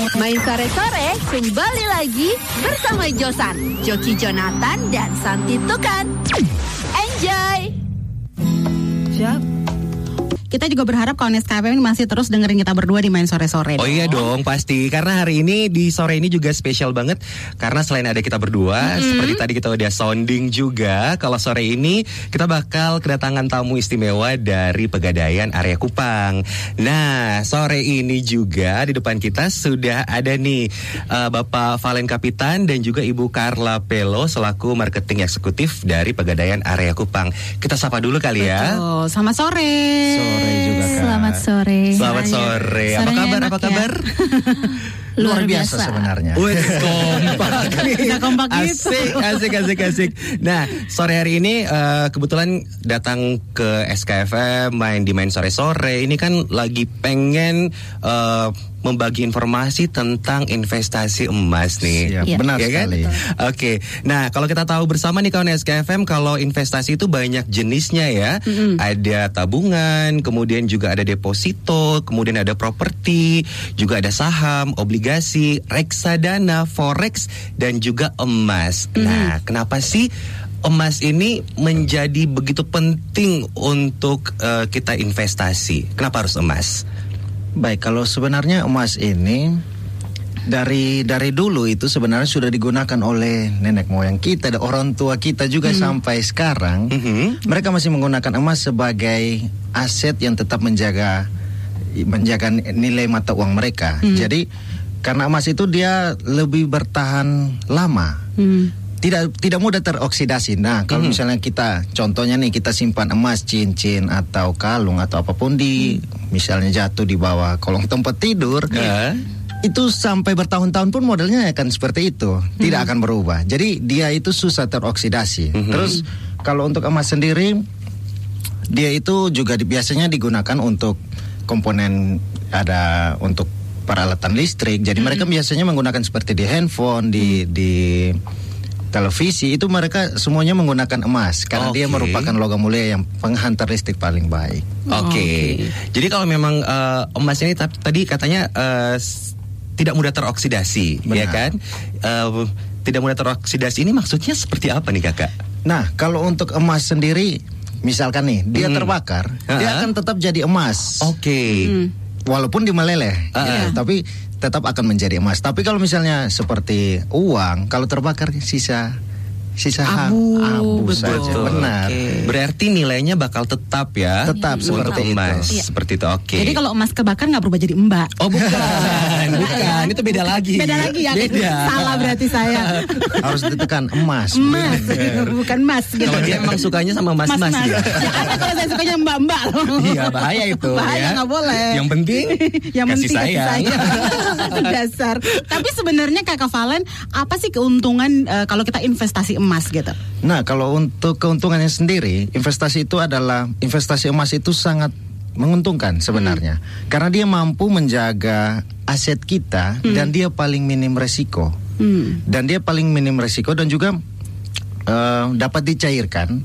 Main sore-sore kembali lagi bersama Josan, Joki Jonathan, dan Santi Tukan. Enjoy! Siap. Kita juga berharap kalau Nescafe ini masih terus dengerin kita berdua di main sore-sore. Oh iya dong pasti karena hari ini di sore ini juga spesial banget karena selain ada kita berdua Mm-hmm. seperti tadi kita udah sounding juga kalau sore ini kita bakal kedatangan tamu istimewa dari Pegadaian area Kupang. Nah sore ini juga di depan kita sudah ada nih uh, Bapak Valen Kapitan dan juga Ibu Carla Pelo selaku marketing eksekutif dari Pegadaian area Kupang. Kita sapa dulu kali ya. Oh, sama sore. Sore juga kak. Selamat sore. Selamat sore. Apa Suaranya kabar? Apa ya. kabar? Luar biasa, sebenarnya. Wih, kompak. Bisa kompak gitu. Asik, asik, asik, asik. Nah, sore hari ini eh, kebetulan datang ke SKFM main di main sore-sore. Ini kan lagi pengen eh, membagi informasi tentang investasi emas nih. Siap, Iya. benar Ya kan? sekali. Oke. Nah, kalau kita tahu bersama nih kawan SKFM kalau investasi itu banyak jenisnya ya. Ada tabungan, kemudian juga ada deposito, kemudian ada properti, juga ada saham, obligasi, reksadana, forex dan juga emas. Nah, kenapa sih emas ini menjadi begitu penting untuk eh, kita investasi? Kenapa harus emas? Baik, kalau sebenarnya emas ini dari dari dulu itu sebenarnya sudah digunakan oleh nenek moyang kita, dan orang tua kita juga sampai sekarang. Mhm. Mereka masih menggunakan emas sebagai aset yang tetap menjaga menjaga nilai mata uang mereka. Jadi karena emas itu dia lebih bertahan lama. Hmm. Tidak tidak mudah teroksidasi. Nah, kalau misalnya kita contohnya nih kita simpan emas, cincin atau kalung atau apa pun di misalnya jatuh di bawah kolong tempat tidur, Ya. itu sampai bertahun-tahun pun modelnya akan seperti itu, tidak akan berubah. Jadi dia itu susah teroksidasi. Terus kalau untuk emas sendiri dia itu juga di- biasanya digunakan untuk komponen ada untuk peralatan listrik. Jadi mereka biasanya menggunakan seperti di handphone, di di televisi itu mereka semuanya menggunakan emas karena dia Oke. merupakan logam mulia yang penghantar listrik paling baik. Oke. Jadi kalau memang eh, emas ini tadi katanya s- tidak mudah teroksidasi, Benar. ya kan? Eh, tidak mudah teroksidasi ini maksudnya seperti apa nih kakak? Nah, kalau untuk emas sendiri misalkan nih dia Hmm. terbakar, dia Ha-ha. akan tetap jadi emas. Oke. Walaupun dimeleleh, Ah, ya, tapi tetap akan menjadi emas. Tapi kalau misalnya seperti uang, kalau terbakar sisa sisa Abu, abu betul. saja. Benar. Oke. Berarti nilainya bakal tetap ya? Tetap seperti itu. emas. Iya. Seperti itu. Oke. Jadi kalau emas kebakar nggak berubah jadi mbak. Oh bukan, bukan. Itu beda lagi. Beda lagi ya. Beda. Salah berarti saya. Harus ditekan emas. Emas, bukan emas gitu. Kalau dia emang sukanya sama mas-mas Mas-mas. dia. Ya ada kalau saya sukanya mbak-mbak loh. Iya bahaya itu Bahaya, ya. nggak boleh. Yang penting yang kasih penting kasih sayang. sayang. Dasar. Tapi sebenarnya Kakak Valen, apa sih keuntungan eh, kalau kita investasi emas gitu? Nah, kalau untuk keuntungannya sendiri, investasi itu adalah investasi emas itu sangat menguntungkan sebenarnya. Karena dia mampu menjaga aset kita dan dia paling minim resiko. Hmm. Dan dia paling minim resiko dan juga eh, dapat dicairkan,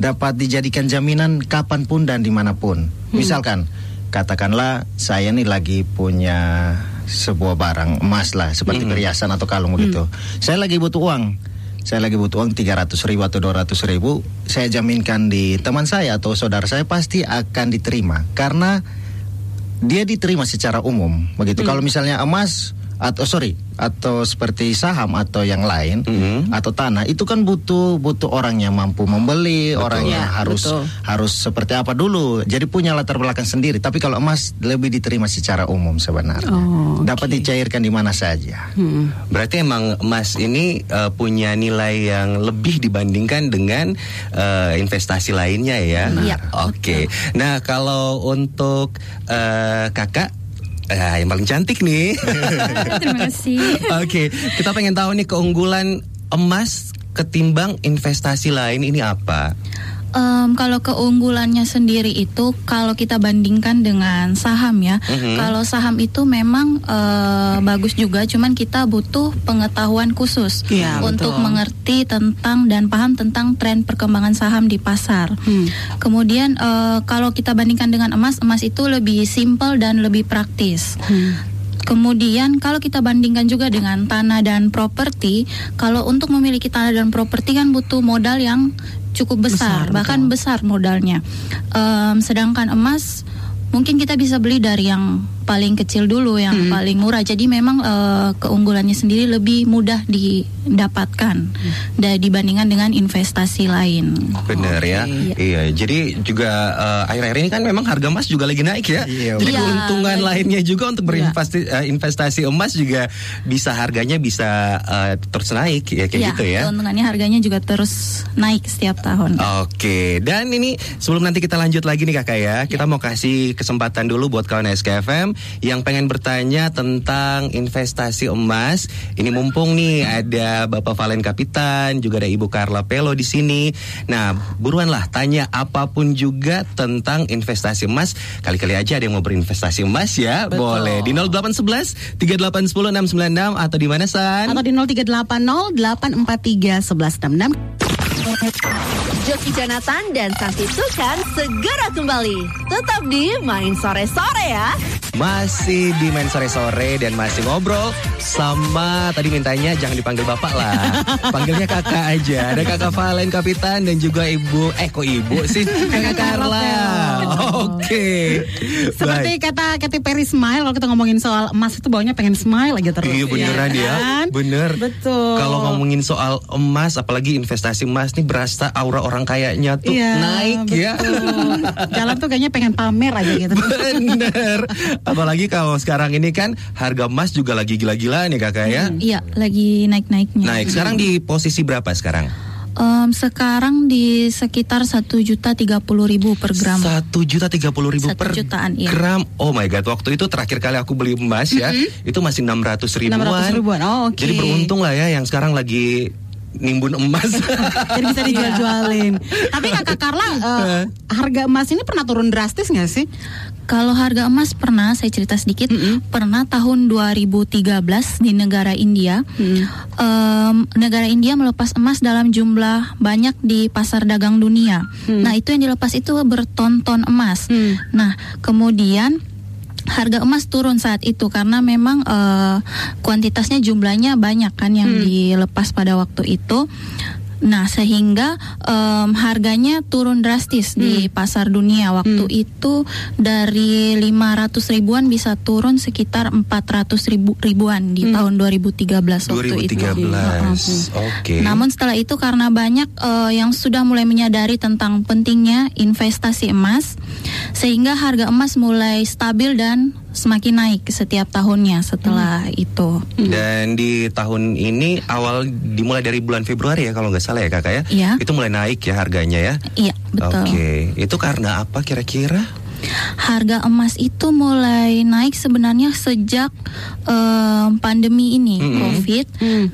dapat dijadikan jaminan kapan pun dan di mana pun. Misalkan, katakanlah saya nih lagi punya sebuah barang emas lah, seperti perhiasan atau kalung begitu. Saya lagi butuh uang. Saya lagi butuh uang 300 ribu atau 200 ribu. Saya jaminkan di teman saya atau saudara saya pasti akan diterima. Karena dia diterima secara umum begitu. Kalau misalnya emas atau sorry atau seperti saham atau yang lain Mhm. atau tanah itu kan butuh butuh orang yang mampu membeli, orang yang Ya, harus betul. harus seperti apa dulu. Jadi punya latar belakang sendiri. Tapi kalau emas lebih diterima secara umum sebenarnya. Oh, Dapat dicairkan di mana saja. Hmm. Berarti emang emas ini eh, punya nilai yang lebih dibandingkan dengan eh, investasi lainnya ya. Iya. Oke. Nah kalau untuk eh, kakak eh, yang paling cantik nih. Terima kasih. Oke, kita pengen tahu nih keunggulan emas ketimbang investasi lain ini apa? Em, kalau keunggulannya sendiri itu kalau kita bandingkan dengan saham ya, Mhm. kalau saham itu memang eh, bagus juga, cuman kita butuh pengetahuan khusus Iya, untuk betul. mengerti tentang dan paham tentang tren perkembangan saham di pasar. Hmm. Kemudian eh, kalau kita bandingkan dengan emas, emas itu lebih simpel dan lebih praktis. Hmm. Kemudian kalau kita bandingkan juga dengan tanah dan properti, kalau untuk memiliki tanah dan properti kan butuh modal yang cukup besar, Besar, bahkan betul. besar modalnya. Em, sedangkan emas mungkin kita bisa beli dari yang paling kecil dulu, yang Hmm. paling murah. Jadi memang eh, keunggulannya sendiri lebih mudah didapatkan da- dibandingkan dengan investasi lain. Bener ya. Iya. Iya, jadi juga eh, akhir-akhir ini kan memang harga emas juga lagi naik ya. Iya, jadi betul. keuntungan Iya. lainnya juga untuk berinvestasi eh, investasi emas juga bisa harganya bisa eh, terus naik ya kayak gitu ya. keuntungannya harganya juga terus naik setiap tahun. Oke, dan ini sebelum nanti kita lanjut lagi nih kakak ya, kita mau kasih kesempatan dulu buat kawan SKFM yang pengen bertanya tentang investasi emas. Ini mumpung nih ada Bapak Valen Kapitan, juga ada Ibu Carla Pelo di sini. Nah, buruan lah tanya apa pun juga tentang investasi emas. Kali-kali aja ada yang mau berinvestasi emas ya, Betul. boleh di 0811 3810 696 atau di mana San? Atau di 0380 843 1166. Joki Jonathan dan Santi Tukan segera kembali. Tetap di Main Sore-Sore ya. Masih di main sore-sore dan masih ngobrol sama tadi mintanya jangan dipanggil bapak lah. Panggilnya kakak aja. Ada kakak Valen Kapitan dan juga ibu eh kok ibu sih? Kakak Carla. Oke. Seperti Baik. kata Katy Perry smile kalau kita ngomongin soal emas itu baunya pengen smile aja terus. Iya beneran ya, kan? bener. Betul. Kalau ngomongin soal emas, apalagi investasi emas nih berasa aura orang kayanya tuh Iya, naik ya. betul. Jalan tuh kayaknya pengen pamer aja gitu. Bener. Apalagi kalau sekarang ini kan harga emas juga lagi gila-gila nih kakak ya. Iya, lagi naik-naiknya. Naik. Sekarang di posisi berapa sekarang? Em, sekarang di sekitar satu juta tiga puluh ribu per gram. Satu juta tiga puluh ribu Satu per jutaan, iya. gram. Oh my god, waktu itu terakhir kali aku beli emas ya, itu masih enam ratus ribuan. 600 ribuan. Oh, oke. Jadi beruntung lah ya yang sekarang lagi nimbun emas. Jadi bisa dijual-jualin. Tapi kakak Carla, eh, harga emas ini pernah turun drastis nggak sih? Kalau harga emas pernah saya cerita sedikit, pernah tahun 2013 di negara India, em, negara India melepas emas dalam jumlah banyak di pasar dagang dunia. Nah itu yang dilepas itu bertonton emas. Hmm. Nah kemudian harga emas turun saat itu karena memang eh, kuantitasnya jumlahnya banyak kan yang dilepas pada waktu itu. Nah, sehingga em, harganya turun drastis di pasar dunia. Waktu itu dari 500 ribuan bisa turun sekitar 400 ribu ribuan di tahun 2013 waktu itu. 2013. Oke. Namun setelah itu karena banyak eh, yang sudah mulai menyadari tentang pentingnya investasi emas, sehingga harga emas mulai stabil dan semakin naik setiap tahunnya setelah itu. Dan di tahun ini awal dimulai dari bulan Februari ya kalau nggak salah ya kakak ya. Iya. Itu mulai naik ya harganya ya. Iya, betul. Oke, itu karena apa kira-kira? Harga emas itu mulai naik sebenarnya sejak eh, pandemi ini, Mm-mm. COVID.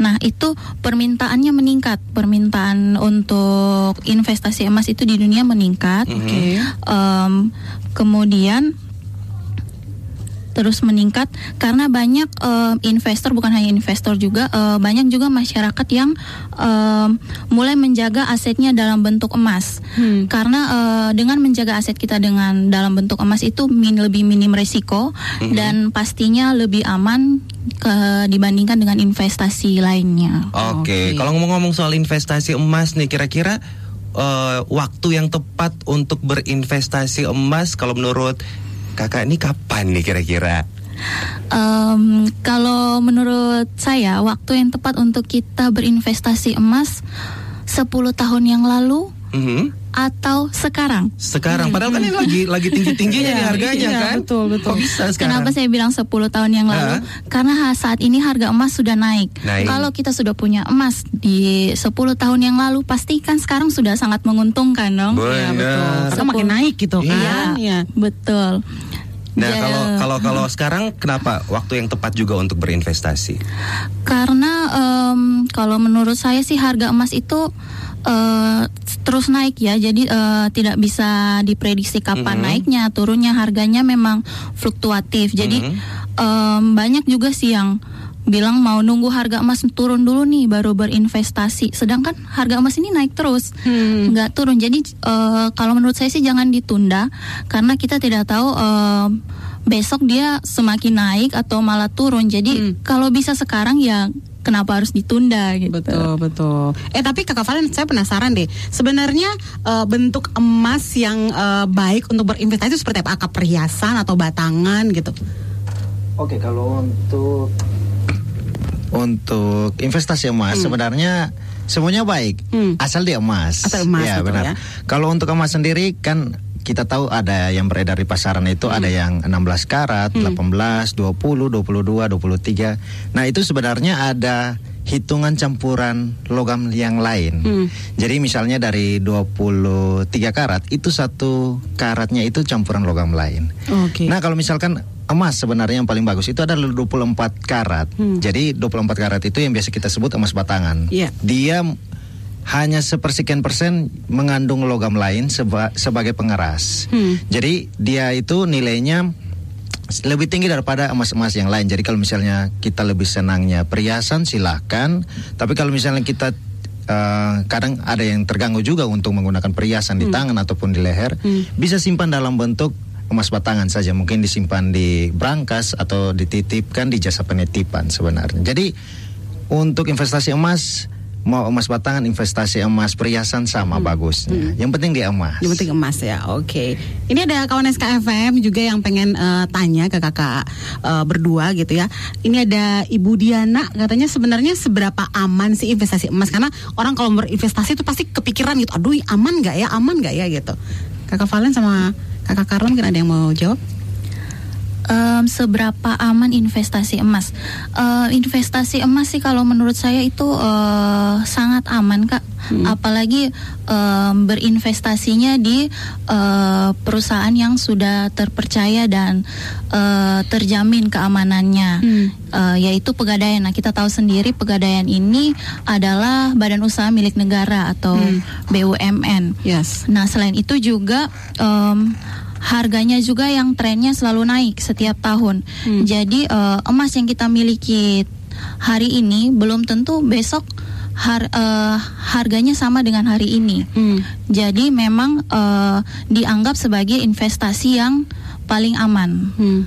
Nah, itu permintaannya meningkat. Permintaan untuk investasi emas itu di dunia meningkat. Oke. Em, kemudian terus meningkat karena banyak em, investor bukan hanya investor juga eh, banyak juga masyarakat yang em, mulai menjaga asetnya dalam bentuk emas Hmm. karena eh, dengan menjaga aset kita dengan dalam bentuk emas itu min, lebih minim resiko dan pastinya lebih aman ke, dibandingkan dengan investasi lainnya. Oke, Oke. kalau ngomong-ngomong soal investasi emas nih, kira-kira eh, waktu yang tepat untuk berinvestasi emas kalau menurut kakak ini kapan nih kira-kira? Em, kalau menurut saya waktu yang tepat untuk kita berinvestasi emas 10 tahun yang lalu Mhm. Atau sekarang. Sekarang, padahal kan ini lagi lagi tinggi-tingginya nih Iya, harganya iya, kan? betul, betul. Kok bisa sekarang? Kenapa saya bilang 10 tahun yang lalu? Hah? Karena ha- saat ini harga emas sudah naik. Naik. Kalau kita sudah punya emas di 10 tahun yang lalu, pasti kan sekarang sudah sangat menguntungkan dong. Iya, betul. Benar. Karena makin naik gitu Iya. kan. Iya. Betul. Nah, Ya, kalau kalau kalau sekarang kenapa waktu yang tepat juga untuk berinvestasi? Karena em, kalau menurut saya sih harga emas itu eh, terus naik ya, jadi eh, tidak bisa diprediksi kapan Mhm. naiknya, turunnya harganya memang fluktuatif. Jadi Mhm. em, banyak juga sih yang bilang mau nunggu harga emas turun dulu nih baru berinvestasi. Sedangkan harga emas ini naik terus, Hmm. nggak turun. Jadi eh, kalau menurut saya sih jangan ditunda karena kita tidak tahu eh, besok dia semakin naik atau malah turun. Jadi Hmm. kalau bisa sekarang ya kenapa harus ditunda gitu. Betul betul. Eh tapi kakak Valen saya penasaran deh. Sebenarnya eh, bentuk emas yang eh, baik untuk berinvestasi itu seperti apa? Akap perhiasan atau batangan gitu? Oke, kalau untuk untuk investasi emas sebenarnya semuanya baik, Hmm. asal dia emas. Asal emas, ya betul benar. ya. Kalau untuk emas sendiri kan kita tahu ada yang beredar di pasaran itu ada yang 16 karat, 18, 20, 22, 23. Nah, itu sebenarnya ada hitungan campuran logam yang lain. Hmm. Jadi misalnya dari 23 karat itu satu karatnya itu campuran logam lain. Oke. Nah, kalau misalkan emas sebenarnya yang paling bagus itu adalah 24 karat. Hmm. Jadi 24 karat itu yang biasa kita sebut emas batangan. Iya. Dia hanya sepersekian persen mengandung logam lain seba- sebagai pengeras. Hmm. Jadi dia itu nilainya lebih tinggi daripada emas-emas yang lain. Jadi kalau misalnya kita lebih senangnya perhiasan silahkan. Tapi kalau misalnya kita eh, kadang ada yang terganggu juga untuk menggunakan perhiasan di tangan ataupun di leher, bisa simpan dalam bentuk emas batangan saja. Mungkin disimpan di brankas atau dititipkan di jasa penitipan sebenarnya. Jadi untuk investasi emas mau emas batangan, investasi emas perhiasan sama bagusnya. Yang penting dia emas. Yang penting emas ya, oke. Ini ada kawan SKFM juga yang pengen eh, tanya ke kakak eh, berdua gitu ya. Ini ada Ibu Diana, katanya sebenarnya seberapa aman sih investasi emas? Karena orang kalau berinvestasi itu pasti kepikiran gitu, aduh aman nggak ya, aman nggak ya gitu. Kakak Valen sama kakak Karla mungkin ada yang mau jawab? Em, seberapa aman investasi emas? Eh, investasi emas sih kalau menurut saya itu eh, sangat aman kak. Apalagi em, berinvestasinya di eh, perusahaan yang sudah terpercaya dan eh, terjamin keamanannya, Eh, yaitu pegadaian. Nah kita tahu sendiri pegadaian ini adalah badan usaha milik negara atau BUMN. Yes. Nah, selain itu juga em, harganya juga yang trennya selalu naik setiap tahun. Jadi eh, emas yang kita miliki hari ini belum tentu besok har- eh, harganya sama dengan hari ini. Hmm. Jadi memang eh, dianggap sebagai investasi yang paling aman. Hmm.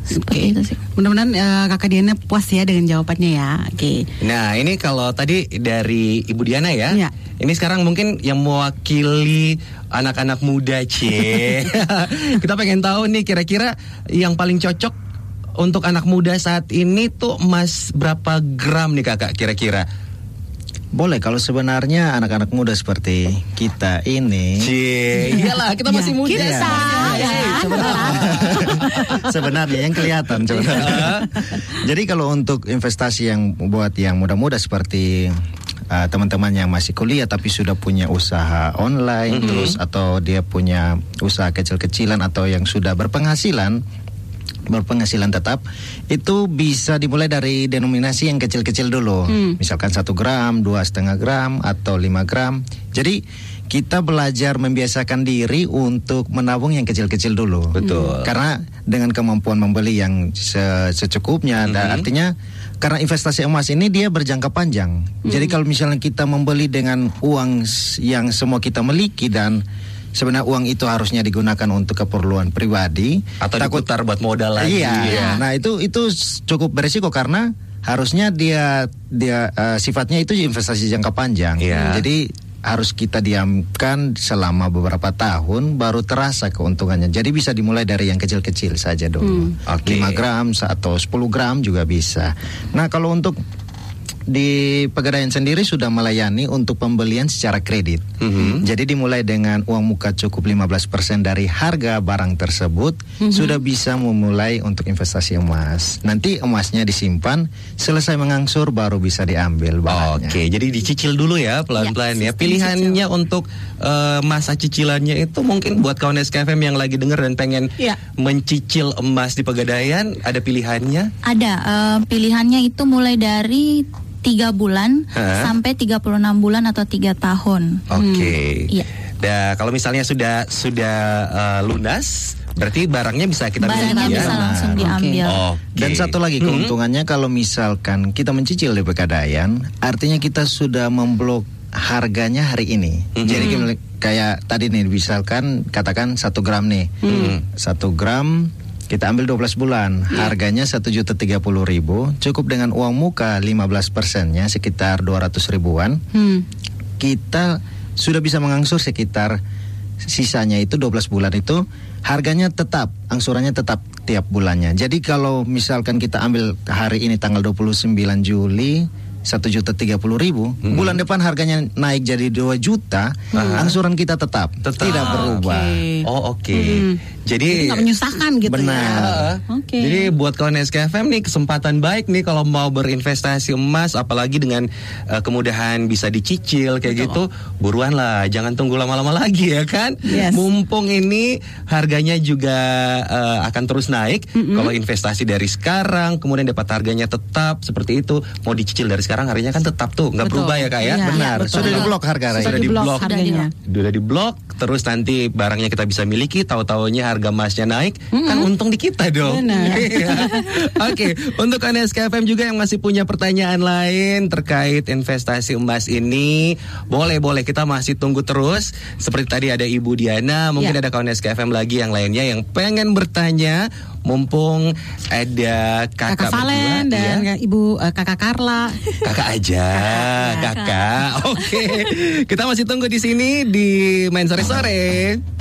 Seperti itu sih. Mudah-mudahan eh, kakak Diana puas ya dengan jawabannya ya. Oke. Nah ini kalau tadi dari Ibu Diana ya, Iya. ini sekarang mungkin yang mewakili anak-anak muda cie. Kita pengen tahu nih kira-kira yang paling cocok untuk anak muda saat ini tuh emas berapa gram nih kakak kira-kira? Boleh kalau sebenarnya anak-anak muda seperti kita ini Cie, iyalah kita masih Ya, muda. kita. Iya, Ya. sebenarnya sebenarnya yang kelihatan sebenarnya. Jadi kalau untuk investasi yang buat yang muda-muda seperti uh, teman-teman yang masih kuliah tapi sudah punya usaha online terus atau dia punya usaha kecil-kecilan atau yang sudah berpenghasilan berpenghasilan tetap itu bisa dimulai dari denominasi yang kecil-kecil dulu. Misalkan satu gram dua setengah gram atau 5 gram. Jadi kita belajar membiasakan diri untuk menabung yang kecil-kecil dulu. Betul. karena dengan kemampuan membeli yang se- secukupnya dan artinya karena investasi emas ini dia berjangka panjang jadi kalau misalnya kita membeli dengan uang yang semua kita miliki dan sebenarnya uang itu harusnya digunakan untuk keperluan pribadi Atau diputar buat modal lagi. Iya. Nah itu itu cukup beresiko karena harusnya dia dia eh, sifatnya itu investasi jangka panjang. Iya. Jadi harus kita diamkan selama beberapa tahun baru terasa keuntungannya. Jadi bisa dimulai dari yang kecil-kecil saja dulu. Oke. 5 gram atau 10 gram juga bisa. Nah kalau untuk di Pegadaian sendiri sudah melayani untuk pembelian secara kredit. Mhm. Jadi dimulai dengan uang muka cukup 15% dari harga barang tersebut sudah bisa memulai untuk investasi emas. Nanti emasnya disimpan, selesai mengangsur baru bisa diambil barangnya. Oke, jadi dicicil dulu ya pelan-pelan ya. sistem Pilihannya untuk eh, masa cicilannya itu mungkin buat kawan SKFM yang lagi denger dan pengen Iya. mencicil emas di Pegadaian, ada pilihannya. Ada eh, pilihannya itu mulai dari tiga bulan Hah? sampai 36 bulan atau tiga tahun. Oke. Iya. Nah, kalau misalnya sudah sudah eh, lunas, Berarti barangnya bisa kita Barangnya ya. bisa langsung diambil. Oke. Dan satu lagi Hmm. keuntungannya kalau misalkan kita mencicil di Pegadaian, artinya kita sudah memblok harganya hari ini. Mhm. Jadi kayak- kayak tadi nih, misalkan katakan satu gram nih, satu gram kita ambil 12 bulan, harganya satu juta tiga puluh ribu, cukup dengan uang muka 15 persennya sekitar 200 ribuan, Hmm. kita sudah bisa mengangsur sekitar sisanya itu 12 bulan itu. Harganya tetap angsurannya tetap tiap bulannya. Jadi kalau misalkan kita ambil hari ini tanggal 29 Juli satu juta tiga puluh ribu, bulan depan harganya naik jadi 2 juta, angsuran kita tetap, Tetap. tidak berubah. Oke. Oh oke. Jadi Jadi nggak menyusahkan gitu Benar. ya. Oke. Jadi buat kawan SKFM nih kesempatan baik nih kalau mau berinvestasi emas apalagi dengan eh, kemudahan bisa dicicil kayak gitu buruan lah jangan tunggu lama-lama lagi ya kan Yes. mumpung ini harganya juga eh, akan terus naik kalau investasi dari sekarang kemudian dapat harganya tetap seperti itu mau dicicil dari sekarang harganya kan tetap tuh nggak berubah ya kak ya Iya, Benar, betul. sudah diblok harga Sudah Sudah diblok diblok. harganya. udah di blok terus nanti barangnya kita bisa miliki tahu-taunya harga emasnya naik kan untung di kita dong Benar. Iya. Oke, untuk Anda SKFM juga yang masih punya pertanyaan lain terkait investasi emas ini, boleh boleh kita masih tunggu terus. Seperti tadi ada Ibu Diana, mungkin Ya. ada kawan SKFM lagi yang lainnya yang pengen bertanya, mumpung ada kakak, Kakak Valen berdua, dan ya. Ibu eh, Kakak Carla. Kakak aja, kakak. Oke, kita masih tunggu di sini di main sore sore.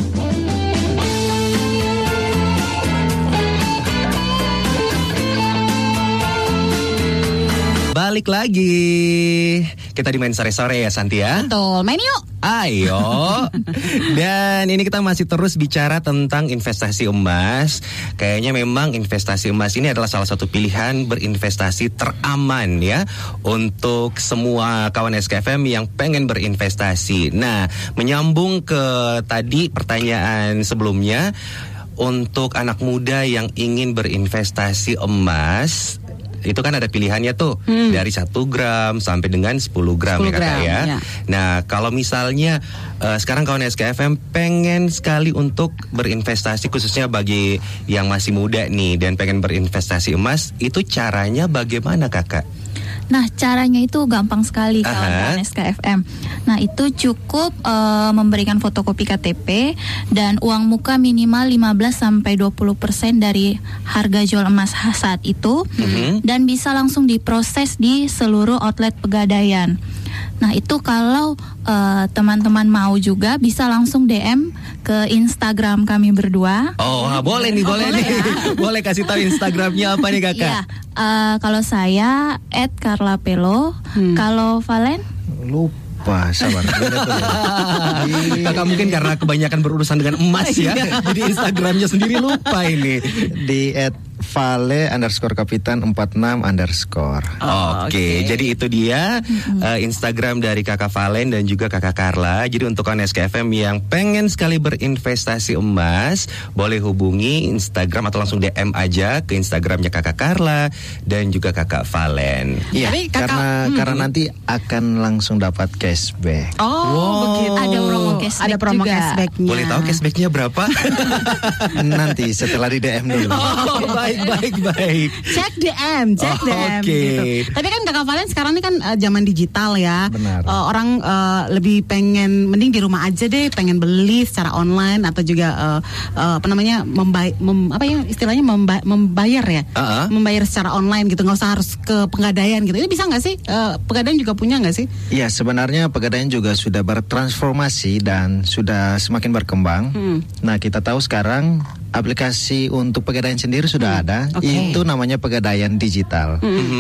Balik lagi. Kita di main sore sore ya Santi ya. Betul, main yuk. Ayo. Dan ini kita masih terus bicara tentang investasi emas. Kayaknya memang investasi emas ini adalah salah satu pilihan berinvestasi teraman ya untuk semua kawan SKFM yang pengen berinvestasi. Nah, menyambung ke tadi pertanyaan sebelumnya untuk anak muda yang ingin berinvestasi emas itu kan ada pilihannya tuh dari satu gram sampai dengan 10 gram 10 ya kakak gram, ya. ya. Nah, kalau misalnya eh, sekarang kawan SKFM pengen sekali untuk berinvestasi khususnya bagi yang masih muda nih dan pengen berinvestasi emas, itu caranya bagaimana kakak? Nah, caranya itu gampang sekali Aha. kawan-kawan SKFM. Nah, itu cukup eh, memberikan fotokopi KTP dan uang muka minimal 15 sampai 20% dari harga jual emas saat itu Mhm. dan bisa langsung diproses di seluruh outlet Pegadaian. Nah, itu kalau eh, teman-teman mau juga bisa langsung DM ke Instagram kami berdua. Oh, ah, boleh nih, boleh, nih. boleh kasih tahu Instagramnya apa nih kakak? Iya, eh, kalau saya @carlapelo, kalau Valen Lupa, sabar. kakak mungkin karena kebanyakan berurusan dengan emas ya, jadi Instagramnya sendiri lupa ini. di at Vale underscore kapitan 46 underscore. Oke, oke. jadi itu dia eh, Instagram dari Kakak Valen dan juga Kakak Carla. Jadi untuk kawan SKFM yang pengen sekali berinvestasi emas, boleh hubungi Instagram atau langsung DM aja ke Instagramnya Kakak Carla dan juga Kakak Valen. Iya, Tapi kakak- karena hmm. karena nanti akan langsung dapat cashback. Oh, Wow. begitu. Ada promo cashback Ada promo juga. cashbacknya. Boleh tahu cashbacknya berapa? nanti setelah di DM dulu. oh, baik baik baik. Cek DM, cek Oh, DM oke. gitu. Tapi kan Kakak Valen sekarang ini kan eh, zaman digital ya. Benar. Eh, orang eh, lebih pengen mending di rumah aja deh, pengen beli secara online atau juga eh, eh, apa namanya membay mem- apa ya istilahnya memba- membayar ya. Uh-uh. Membayar secara online gitu, nggak usah harus ke pegadaian gitu. Ini bisa nggak sih? Eh, pegadaian juga punya nggak sih? Iya, sebenarnya Pegadaian juga sudah bertransformasi dan sudah semakin berkembang. Hmm. Nah, kita tahu sekarang aplikasi untuk Pegadaian sendiri sudah ada. Oke. Itu namanya Pegadaian Digital.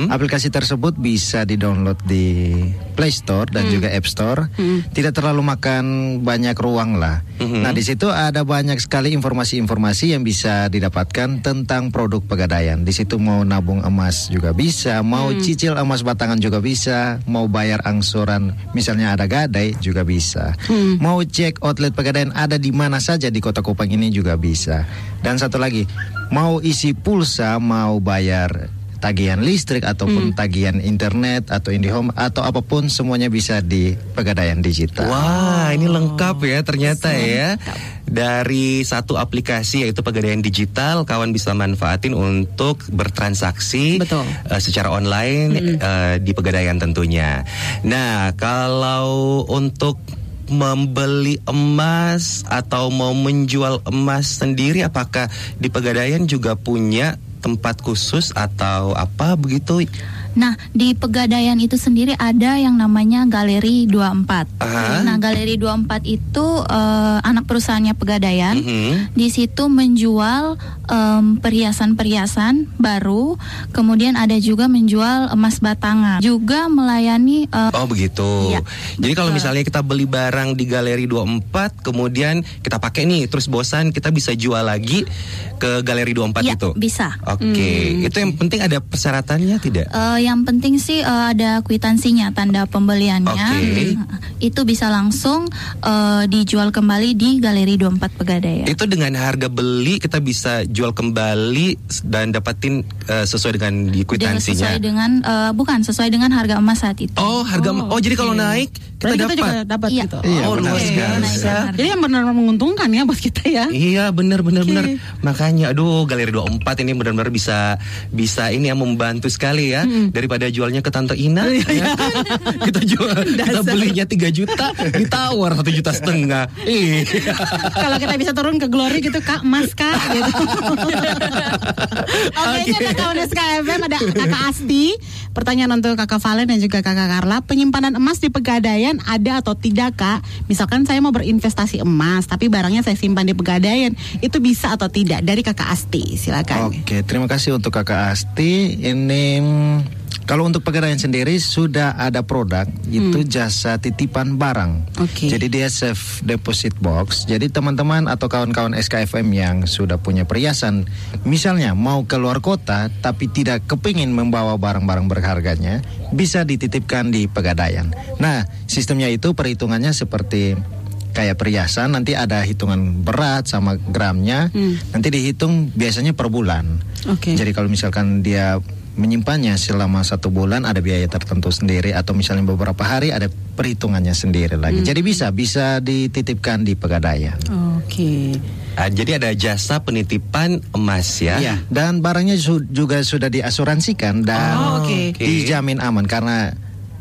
Aplikasi tersebut bisa di-download di Play Store dan juga App Store. Tidak terlalu makan banyak ruang lah. Nah, di situ ada banyak sekali informasi-informasi yang bisa didapatkan tentang produk Pegadaian. Di situ mau nabung emas juga bisa, mau cicil emas batangan juga bisa, mau bayar angsuran misalnya ada gadai juga bisa. Mau cek outlet Pegadaian ada di mana saja di Kota Kupang ini juga bisa. Dan satu lagi, mau isi pulsa, mau bayar tagihan listrik ataupun tagihan internet atau IndiHome atau apa pun semuanya bisa di Pegadaian Digital. Wah, ini lengkap ya ternyata ya. Dari satu aplikasi yaitu Pegadaian Digital, kawan bisa manfaatin untuk bertransaksi Betul. eh, secara online eh, di Pegadaian tentunya. Nah, kalau untuk membeli emas atau mau menjual emas sendiri apakah di Pegadaian juga punya tempat khusus atau apa begitu? Nah, di Pegadaian itu sendiri ada yang namanya Galeri 24. Aha. Nah, Galeri 24 itu eh, anak perusahaannya Pegadaian. Mhm. Di situ menjual em, perhiasan-perhiasan baru, kemudian ada juga menjual emas batangan. Juga melayani eh, Oh begitu. Iya, Jadi kalau misalnya kita beli barang di Galeri 24 kemudian kita pakai nih terus bosan kita bisa jual lagi ke Galeri 24 Iya, itu. bisa. Oke, itu yang penting ada persyaratannya tidak? Eh, yang penting sih eh, ada kwitansinya tanda pembeliannya. Oke. Nah, Itu bisa langsung eh, dijual kembali di Galeri 24 Pegadaian. Itu dengan harga beli kita bisa jual kembali dan dapatin eh, sesuai dengan di Dengan- kwitansinya. sesuai dengan eh, bukan sesuai dengan harga emas saat itu. Oh, harga oh, Oh, jadi kalau naik kita kita juga dapat. Iya. gitu. Iya, oh, benar luar biasa. Harga. Jadi yang benar-benar menguntungkan ya buat kita ya. Iya benar benar Oke. benar. Makanya aduh Galeri 24 ini benar-benar bisa bisa ini yang membantu sekali ya daripada jualnya ke Tante Ina. ya kan? kita jual kita belinya 3 juta ditawar satu juta setengah. Iya. Kalau kita bisa turun ke Glory gitu Kak, Mas Kak gitu. Oke, ini ada kawan SKFM ada Kakak Asti. Pertanyaan untuk Kakak Valen dan juga Kakak Carla, penyimpanan emas di Pegadaian ada atau tidak Kak? Misalkan saya mau berinvestasi emas tapi barangnya saya simpan di Pegadaian, itu bisa atau tidak? Dari Kakak Asti, silakan. Oke, terima kasih untuk Kakak Asti. Ini mm, kalau untuk pegadaian sendiri sudah ada produk itu jasa titipan barang. Oke. Jadi dia safe deposit box. Jadi teman-teman atau kawan-kawan SKFM yang sudah punya perhiasan, misalnya mau keluar kota tapi tidak kepingin membawa barang-barang berharganya, bisa dititipkan di pegadaian. Nah, sistemnya itu perhitungannya seperti kayak perhiasan nanti ada hitungan berat sama gramnya nanti dihitung biasanya per bulan Oke. jadi kalau misalkan dia menyimpannya selama satu bulan ada biaya tertentu sendiri atau misalnya beberapa hari ada perhitungannya sendiri lagi jadi bisa bisa dititipkan di pegadaian Oke. Ah, jadi ada jasa penitipan emas ya. Iya, dan barangnya su- juga sudah diasuransikan dan Oh, oke. dijamin aman karena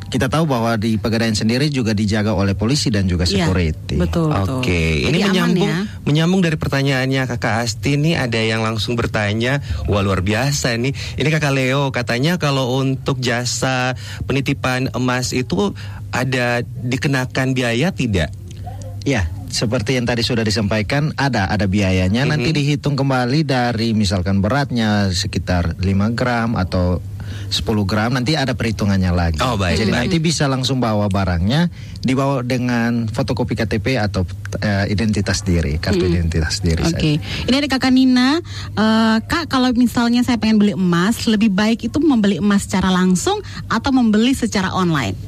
kita tahu bahwa di pegadaian sendiri juga dijaga oleh polisi dan juga Iya, security. betul, betul. Oke, ini Jadi aman menyambung ya. menyambung dari pertanyaannya Kakak Asti nih ada yang langsung bertanya, wah luar biasa nih. Ini Kakak Leo katanya kalau untuk jasa penitipan emas itu ada dikenakan biaya tidak? Ya, seperti yang tadi sudah disampaikan ada ada biayanya Mhm. nanti dihitung kembali dari misalkan beratnya sekitar 5 gram atau 10 gram nanti ada perhitungannya lagi. Oh, baik, Jadi baik. nanti bisa langsung bawa barangnya dibawa dengan fotokopi KTP atau eh, identitas diri, kartu identitas diri Hmm. Oke, saja. ini ada kakak Nina. Eh, Kak, kalau misalnya saya pengen beli emas, lebih baik itu membeli emas secara langsung atau membeli secara online?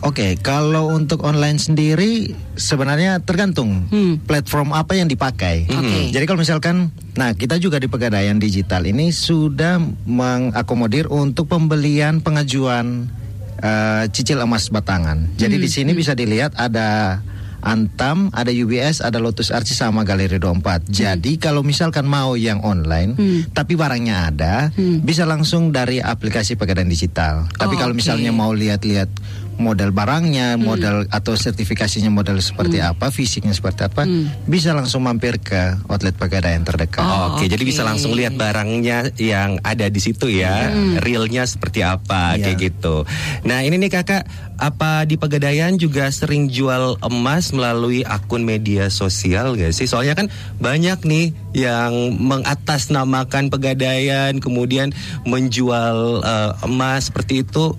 Oke, kalau untuk online sendiri sebenarnya tergantung Hmm. platform apa yang dipakai. Oke. Jadi kalau misalkan, nah kita juga di Pegadaian Digital ini sudah mengakomodir untuk pembelian pengajuan eh, cicil emas batangan. Jadi di sini bisa dilihat ada Antam, ada UBS, ada Lotus Archie sama Galeri 24. Jadi kalau misalkan mau yang online, tapi barangnya ada, bisa langsung dari aplikasi Pegadaian Digital. Tapi Oh, kalau oke. misalnya mau lihat-lihat model barangnya, model atau sertifikasinya model seperti apa, fisiknya seperti apa, bisa langsung mampir ke outlet Pegadaian terdekat. Oh, Oke, jadi oke. bisa langsung lihat barangnya yang ada di situ ya, realnya seperti apa Iya. kayak gitu. Nah ini nih kakak, apa di Pegadaian juga sering jual emas melalui akun media sosial gak sih? Soalnya kan banyak nih yang mengatasnamakan Pegadaian, kemudian menjual eh, emas seperti itu.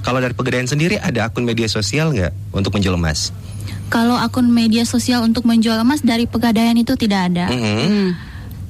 Kalau dari Pegadaian sendiri ada akun media sosial nggak untuk menjual emas? Kalau akun media sosial untuk menjual emas dari Pegadaian itu tidak ada. Mhm. Hmm.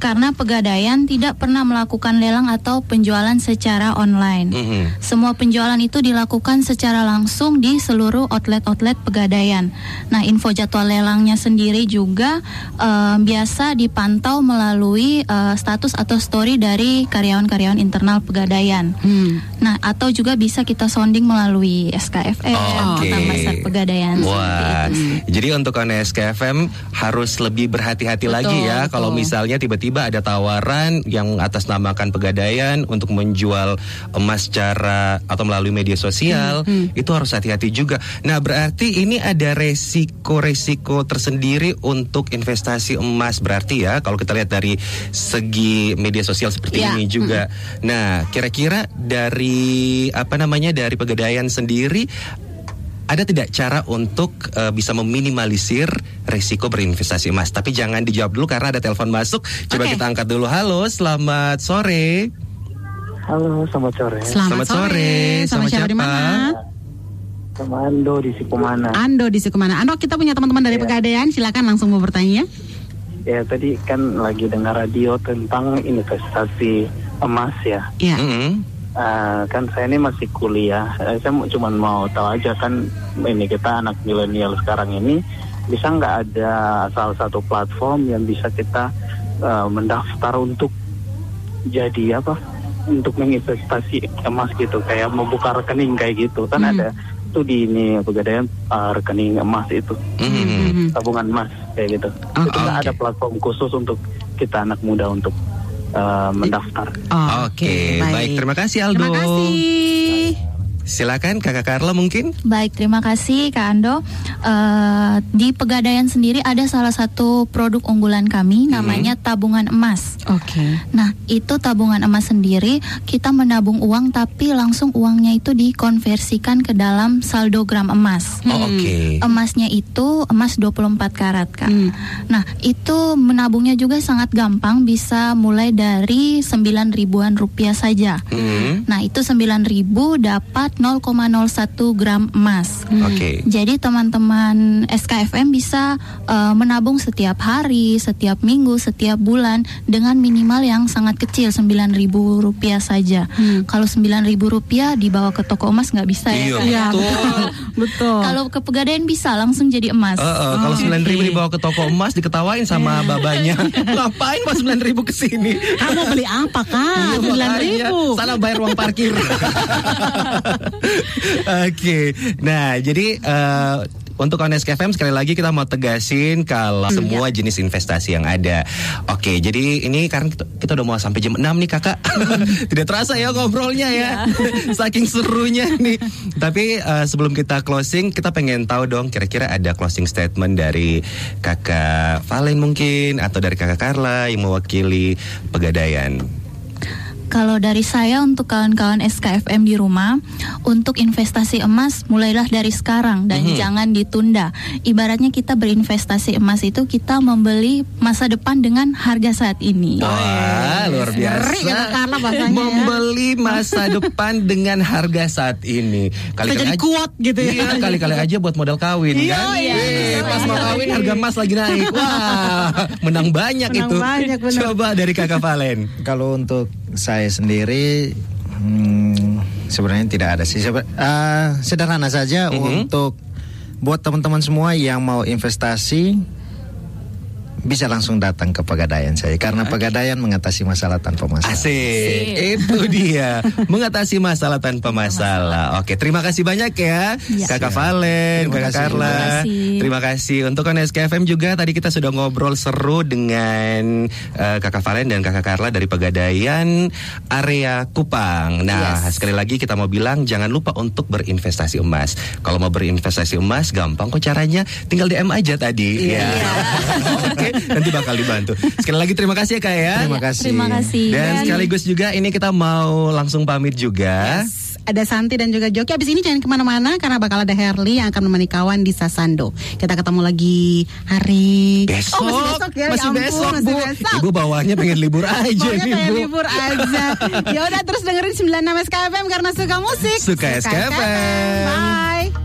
Karena Pegadaian tidak pernah melakukan lelang atau penjualan secara online. Mhm. Semua penjualan itu dilakukan secara langsung di seluruh outlet-outlet Pegadaian. Nah, info jadwal lelangnya sendiri juga eh, biasa dipantau melalui eh, status atau story dari karyawan-karyawan internal Pegadaian. Hmm. Nah, atau juga bisa kita sounding melalui SKFM, Oh, oke. Kota Pasar Pegadaian. Wah, jadi untuk KNSKFM harus lebih berhati-hati Betul, lagi ya betul. kalau misalnya tiba-tiba ada tawaran yang atas namakan pegadaian untuk menjual emas secara atau melalui media sosial, Hmm, itu harus hati-hati juga. Nah, berarti ini ada resiko-resiko tersendiri untuk investasi emas berarti ya kalau kita lihat dari segi media sosial seperti Ya, ini juga. Nah, kira-kira dari apa namanya dari pegadaian sendiri ada tidak cara untuk eh, bisa meminimalisir resiko berinvestasi emas? Tapi jangan dijawab dulu karena ada telepon masuk. Coba Oke. kita angkat dulu. Halo, selamat sore. Halo, selamat sore. Selamat, Selamat sore. sore. Sama Sama siapa di mana? Sama Ando di Sikumana. Ando di Sukumana. Ando kita punya teman-teman dari Iya. Pegadaian, silakan langsung mau bertanya. Ya, tadi kan lagi dengar radio tentang investasi emas ya. Ya. Mm-mm. Ah, kan saya ini masih kuliah. Eh, saya cuman mau tahu aja kan ini kita anak milenial sekarang ini bisa nggak ada salah satu platform yang bisa kita eh, mendaftar untuk jadi apa? Untuk menginvestasi emas gitu, kayak membuka rekening kayak gitu. Kan Hmm. ada tuh di ini pegadaian ah, rekening emas itu. Mhm. tabungan emas kayak gitu. Oh, itu nggak oke. ada platform khusus untuk kita anak muda untuk uh, mendaftar. Oh, Oke, baik. Terima kasih Aldo. Terima kasih. Silakan Kakak Carla mungkin. Baik, terima kasih Kak Ando. Eh, di Pegadaian sendiri ada salah satu produk unggulan kami namanya tabungan emas. Oke. Nah, itu tabungan emas sendiri kita menabung uang tapi langsung uangnya itu dikonversikan ke dalam saldo gram emas. Oh, Oke. Emasnya itu emas 24 karat, Kak. Hmm. Nah, itu menabungnya juga sangat gampang, bisa mulai dari 9 ribuan rupiah saja. Mm. Nah, itu 9.000 dapat 0,01 gram emas. Oke. Jadi teman-teman SKFM bisa eh, menabung setiap hari, setiap minggu, setiap bulan dengan minimal yang sangat kecil 9.000 rupiah saja. Hmm. Kalau 9.000 rupiah dibawa ke toko emas nggak bisa ya. Iya, Kak? Iya, betul. betul. Kalau ke pegadaian bisa langsung jadi emas. Eh, eh, kalau sembilan ribu oke. dibawa ke toko emas diketawain sama babanya. Ngapain pas sembilan ribu ke sini? Kamu beli apa kak? Iya, Sembilan ribu. Sana bayar uang parkir. Oke. Nah, jadi eh, untuk Ones FM sekali lagi kita mau tegasin kalau semua jenis investasi yang ada. Oke, jadi ini karena kita, kita udah mau sampai jam 6 nih Kakak. Tidak terasa ya ngobrolnya ya. Saking serunya nih. Tapi eh, sebelum kita closing, kita pengen tahu dong kira-kira ada closing statement dari Kakak Valen mungkin atau dari Kakak Carla yang mewakili Pegadaian. Kalau dari saya untuk kawan-kawan SKFM di rumah, untuk investasi emas mulailah dari sekarang dan Mhm. jangan ditunda. Ibaratnya kita berinvestasi emas itu kita membeli masa depan dengan harga saat ini. Wah, luar biasa. Ngeri kata Carla bahasanya ya. Membeli masa depan dengan harga saat ini. Kita jadi kuat gitu ya. Iya, kali-kali aja buat modal kawin Iya, kan. iya. Wih, pas mau kawin harga emas lagi naik. Wah, menang banyak Menang itu. banyak, bener. Coba dari Kakak Valen. Kalau untuk saya sendiri hmm, sebenarnya tidak ada sih. Ah, sederhana saja Mhm. untuk buat teman-teman semua yang mau investasi bisa langsung datang ke Pegadaian saya karena Pegadaian mengatasi masalah tanpa masalah. Asik. Itu dia. Mengatasi masalah tanpa masalah. Oke, terima kasih banyak ya. Ya. Kakak Valen, Terima Kakak kasih. Carla. Terima kasih. Terima kasih. Untuk KFM juga tadi kita sudah ngobrol seru dengan eh, Kakak Valen dan Kakak Carla dari Pegadaian area Kupang. Nah, sekali lagi kita mau bilang jangan lupa untuk berinvestasi emas. Kalau mau berinvestasi emas gampang kok caranya. Tinggal DM aja tadi. Iya. Ya. Oke, nanti bakal dibantu. Sekali lagi terima kasih ya Kak ya. Terima kasih. Terima kasih. Dan sekaligus juga ini kita mau langsung pamit juga. Yes. Ada Santi dan juga Joki. Abis ini jangan ke mana-mana karena bakal ada Herli yang akan menemani kawan di Sasando. Kita ketemu lagi hari Besok, Oh, masih besok ya. masih Ya ampun, besok, masih Bu. besok. Ibu bawahnya pengen libur aja Pokoknya nih, kayak Bu. libur aja. ya udah terus dengerin 96 SKFM karena suka musik. Suka SKFM. Bye.